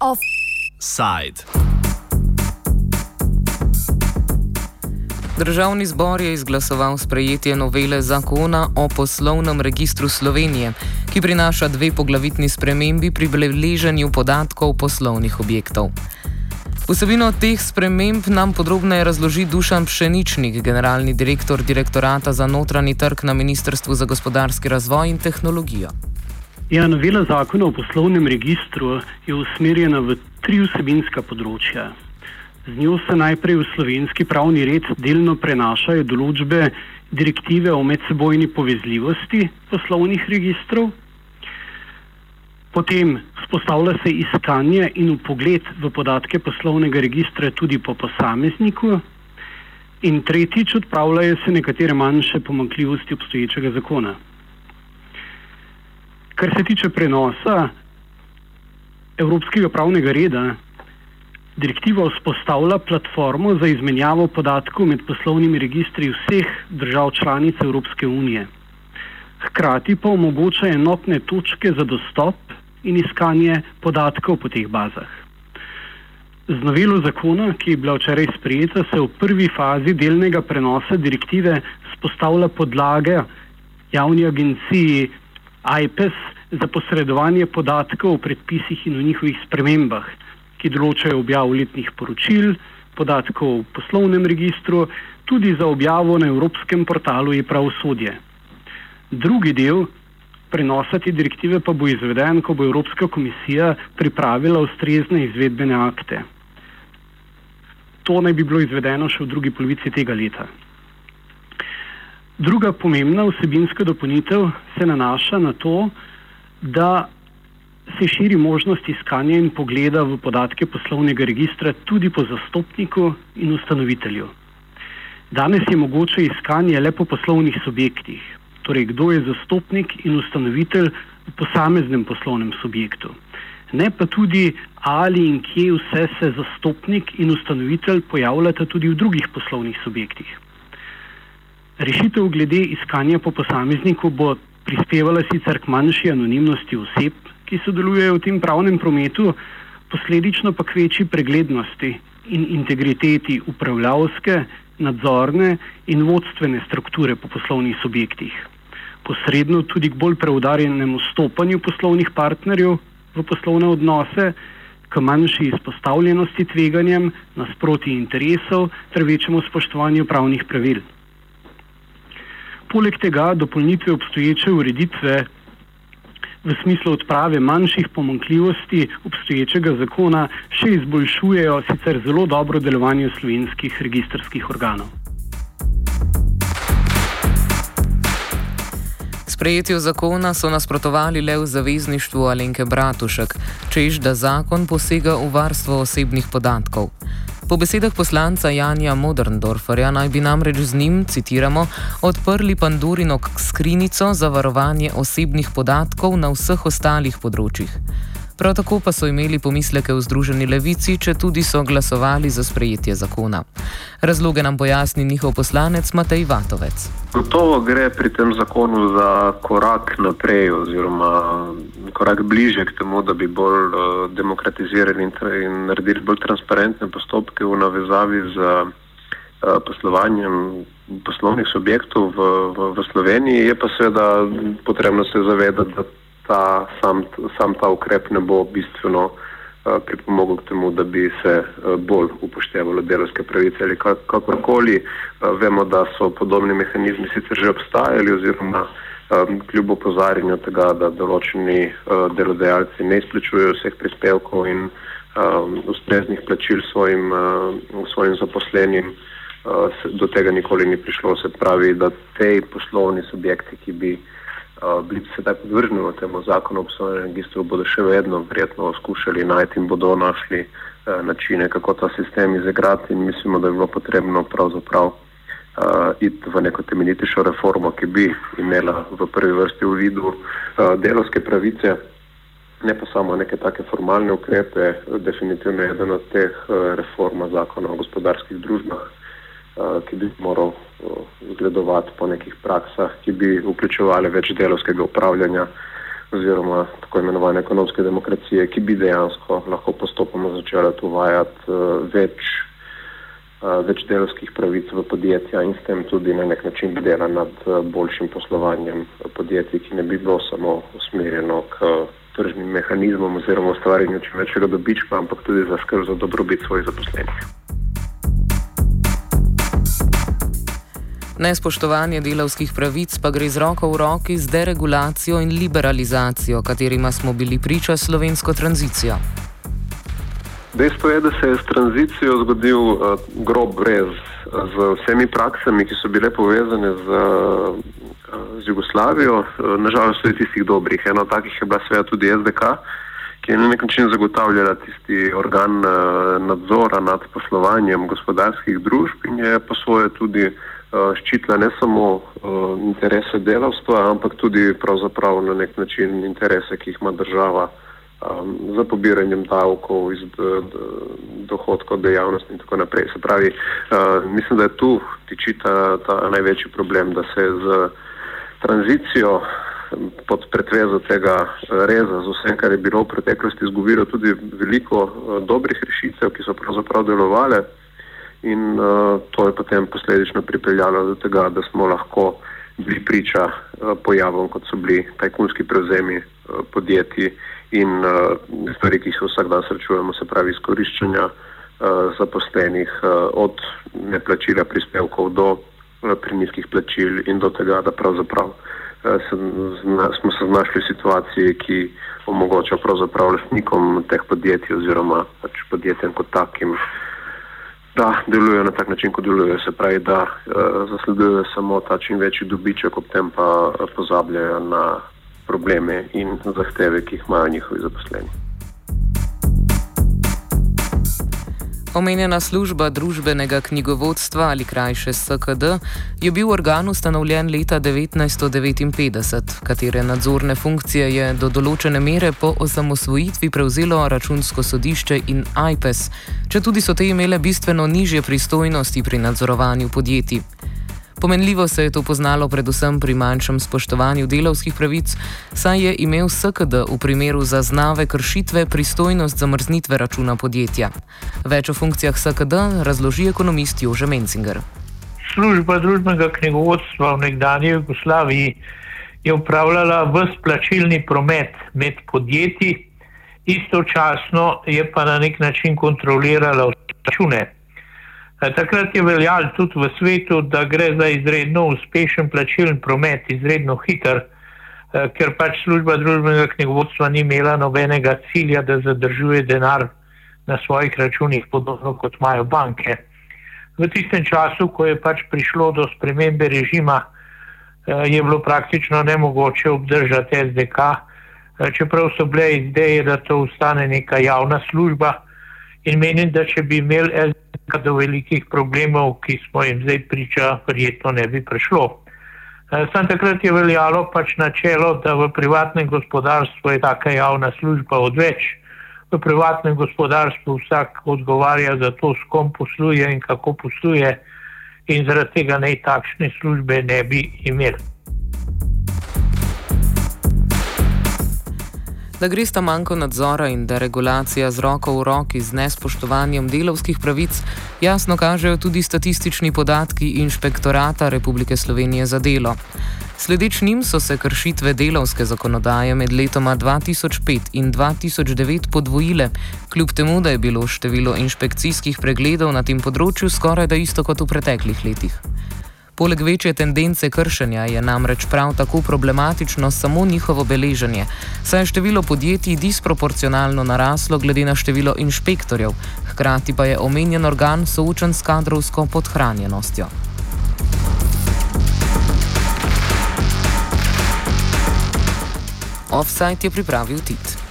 Offside. Državni zbor je izglasoval sprejetje novele zakona o poslovnem registru Slovenije, ki prinaša dve poglavitni spremembi pri beleženju podatkov poslovnih objektov. Vsebino teh sprememb nam podrobneje razloži Dušan Pšeničnik, generalni direktor direktorata za notranji trg na Ministrstvu za gospodarski razvoj in tehnologijo. Ja, novela zakona o poslovnem registru je usmerjena v tri vsebinska področja. Z njo se najprej v slovenski pravni red delno prenašajo določbe direktive o medsebojni povezljivosti poslovnih registrov, potem vzpostavlja se iskanje in upogled v podatke poslovnega registra tudi po posamezniku, in tretjič odpravljajo se nekatere manjše pomankljivosti obstoječega zakona. Kar se tiče prenosa evropskega pravnega reda, direktiva vzpostavlja platformo za izmenjavo podatkov med poslovnimi registri vseh držav članic Evropske unije. Hkrati pa omogoča enotne točke za dostop in iskanje podatkov po teh bazah. Z novelo zakona, ki je bila včeraj sprejeta, se v prvi fazi delnega prenosa direktive spostavlja podlaga javni agenciji IPES za posredovanje podatkov o predpisih in o njihovih spremembah, ki določajo objavo letnih poročil, podatkov v poslovnem registru, tudi za objavo na Evropskem portalu je pravosodje. Drugi del prenosa te direktive pa bo izveden, ko bo Evropska komisija pripravila ustrezne izvedbene akte. To naj bi bilo izvedeno še v drugi polovici tega leta. Druga pomembna vsebinska dopolnitev se nanaša na to, da se širi možnost iskanja in pogleda v podatke poslovnega registra tudi po zastopniku in ustanovitelju. Danes je mogoče iskanje le po poslovnih subjektih, torej kdo je zastopnik in ustanovitelj v posameznem poslovnem subjektu. Ne pa tudi, ali in kje vse se zastopnik in ustanovitelj pojavljata tudi v drugih poslovnih subjektih. Rešitev glede iskanja po posamezniku bo prispevala sicer k manjši anonimnosti oseb, ki sodelujejo v tem pravnem prometu, posledično pa k večji preglednosti in integriteti upravljavske, nadzorne in vodstvene strukture po poslovnih subjektih. Posredno tudi k bolj preudarjenemu stopanju poslovnih partnerjev v poslovne odnose, k manjši izpostavljenosti tveganjem, nasproti interesov ter večjemu spoštovanju pravnih pravil. Poleg tega dopolnitve obstoječe ureditve v smislu odprave manjših pomankljivosti obstoječega zakona še izboljšujejo sicer zelo dobro delovanje slovenskih registrskih organov. Sprejetju zakona so nasprotovali le v zavezništvu Alenke Bratušek, čež da zakon posega v varstvo osebnih podatkov. Po besedah poslanca Janja Moderndorferja naj bi namreč z njim, citiramo, odprli Pandorino skrinico za varovanje osebnih podatkov na vseh ostalih področjih. Prav tako pa so imeli pomisleke v Združeni levici, če tudi so glasovali za sprejetje zakona. Razloge nam pojasni njihov poslanec Matej Vatovec. Gotovo gre pri tem zakonu za korak naprej, oziroma korak bliže k temu, da bi bolj uh, demokratizirali in, in naredili bolj transparentne postopke v navezavi z uh, poslovanjem poslovnih subjektov v, v, v Sloveniji. Je pa seveda potrebno se zavedati, da ta, sam, sam ta ukrep ne bo bistveno uh, pripomogel k temu, da bi se uh, bolj upoštevalo delovske pravice ali kakorkoli. Uh, vemo, da so podobni mehanizmi sicer že obstajali oziroma um, kljub opozarjanju tega, da določeni uh, delodajalci ne izplačujejo vseh prispevkov in um, ustreznih plačil svojim, uh, svojim zaposlenim, uh, do tega nikoli ni prišlo. Se pravi, da te poslovni subjekti, ki bi uh, bili sedaj podvrženi temu zakonu o poslovnem registru, bodo še vedno verjetno skušali najti in bodo našli uh, načine, kako ta sistem izigrati in mislimo, da je bilo potrebno pravzaprav uh, iti v neko temeljitejšo reformo, ki bi imela v prvi vrsti v vidu uh, delovske pravice, ne pa samo neke take formalne ukrepe, definitivno je eden od teh uh, reforma zakona o gospodarskih družbah. Ki bi moral zgledovati po nekih praksah, ki bi vključevali več delovskega upravljanja oziroma tako imenovane ekonomske demokracije, ki bi dejansko lahko postopoma začela uvajati več, več delovskih pravic v podjetja in s tem tudi na nek način dela nad boljšim poslovanjem podjetij, ki ne bi bilo samo usmerjeno k tržnim mehanizmom oziroma ustvarjanju čim večjega dobička, ampak tudi za skrb za dobrobit svojih zaposlenih. Nespoštovanje delavskih pravic pa gre z roko v roki z deregulacijo in liberalizacijo, katerima smo bili priča slovensko tranzicijo. Dejstvo je, da se je s tranzicijo zgodil uh, grob brez z vsemi praksami, ki so bile povezane z, z Jugoslavijo. Uh, nažalost, tudi tistih dobrih. Eno takih je bila sveda tudi SDK, ki je na nek način zagotavljala tisti organ uh, nadzora nad poslovanjem gospodarskih družb in je po svoje tudi Eh, ščitila ne samo uh, interese delavstva, ampak tudi pravzaprav na nek način interese, ki jih ima država um, za pobiranjem davkov iz dohodkov dejavnosti in tako naprej. Se pravi, uh, mislim, da je tu tiči ta, ta največji problem, da se z tranzicijo pod pretvezo tega reza z vsem, kar je bilo v preteklosti izgubilo, tudi veliko dobrih rešitev, ki so pravzaprav delovale in uh, to je potem posledično pripeljalo do tega, da smo lahko bili priča uh, pojavom, kot so bili tajkunski prevzemi uh, podjetij in uh, stvari, ki jih vsak dan srečujemo, se pravi izkoriščanja uh, zaposlenih uh, od neplačila prispevkov do uh, prenizkih plačil in do tega, da pravzaprav uh, se, zna, smo se znašli v situaciji, ki omogoča pravzaprav lastnikom teh podjetij oziroma pač podjetjem kot takim, da delujejo na tak način, kot delujejo. Se pravi, da uh, zasledujejo samo ta čim večji dobiček, ob tem pa pozabljajo na probleme in zahteve, ki jih imajo njihovi zaposleni. Omenjena služba družbenega knjigovodstva ali krajše SKD je bil organ ustanovljen leta 1959, katere nadzorne funkcije je do določene mere po osamosvojitvi prevzelo računsko sodišče in IPES, če tudi so te imele bistveno nižje pristojnosti pri nadzorovanju podjetij. Pomenljivo se je to poznalo predvsem pri manjšem spoštovanju delavskih pravic, saj je imel SKD v primeru zaznave kršitve pristojnost zamrznitve računa podjetja. Več o funkcijah SKD razloži ekonomist Jože Mencinger. Služba družbenega knjigovodstva v nekdanji Jugoslaviji je upravljala vse plačilni promet med podjetji, istočasno je pa na nek način kontrolirala račune. Takrat je veljalo tudi v svetu, da gre za izredno uspešen plačilen promet, izredno hiter, eh, ker pač služba družbenega knjigovodstva ni imela nobenega cilja, da zadržuje denar na svojih računih, podobno kot imajo banke. V tistem času, ko je pač prišlo do spremembe režima, eh, je bilo praktično nemogoče obdržati SDK, eh, čeprav so bile ideje, da to ustane neka javna služba in menim, da če bi imeli SDK, do velikih problemov, ki smo jim zdaj priča, verjetno ne bi prišlo. Eh, sam takrat je veljalo pač načelo, da v privatnem gospodarstvu je taka javna služba odveč. V privatnem gospodarstvu vsak odgovarja za to, s kom posluje in kako posluje, in zaradi tega naj takšne službe ne bi imeli. Da gre sta manjko nadzora in deregulacija z roko v roki z nespoštovanjem delovskih pravic, jasno kažejo tudi statistični podatki Inšpektorata Republike Slovenije za delo. Sledeč njim so se kršitve delovske zakonodaje med letoma 2005 in 2009 podvojile, kljub temu, da je bilo število inšpekcijskih pregledov na tem področju skoraj da isto kot v preteklih letih. Poleg večje tendence kršenja je namreč prav tako problematično samo njihovo beleženje, saj je število podjetij disproporcionalno naraslo glede na število inšpektorjev, hkrati pa je omenjen organ soočen s kadrovsko podhranjenostjo. Offside je pripravil Tit.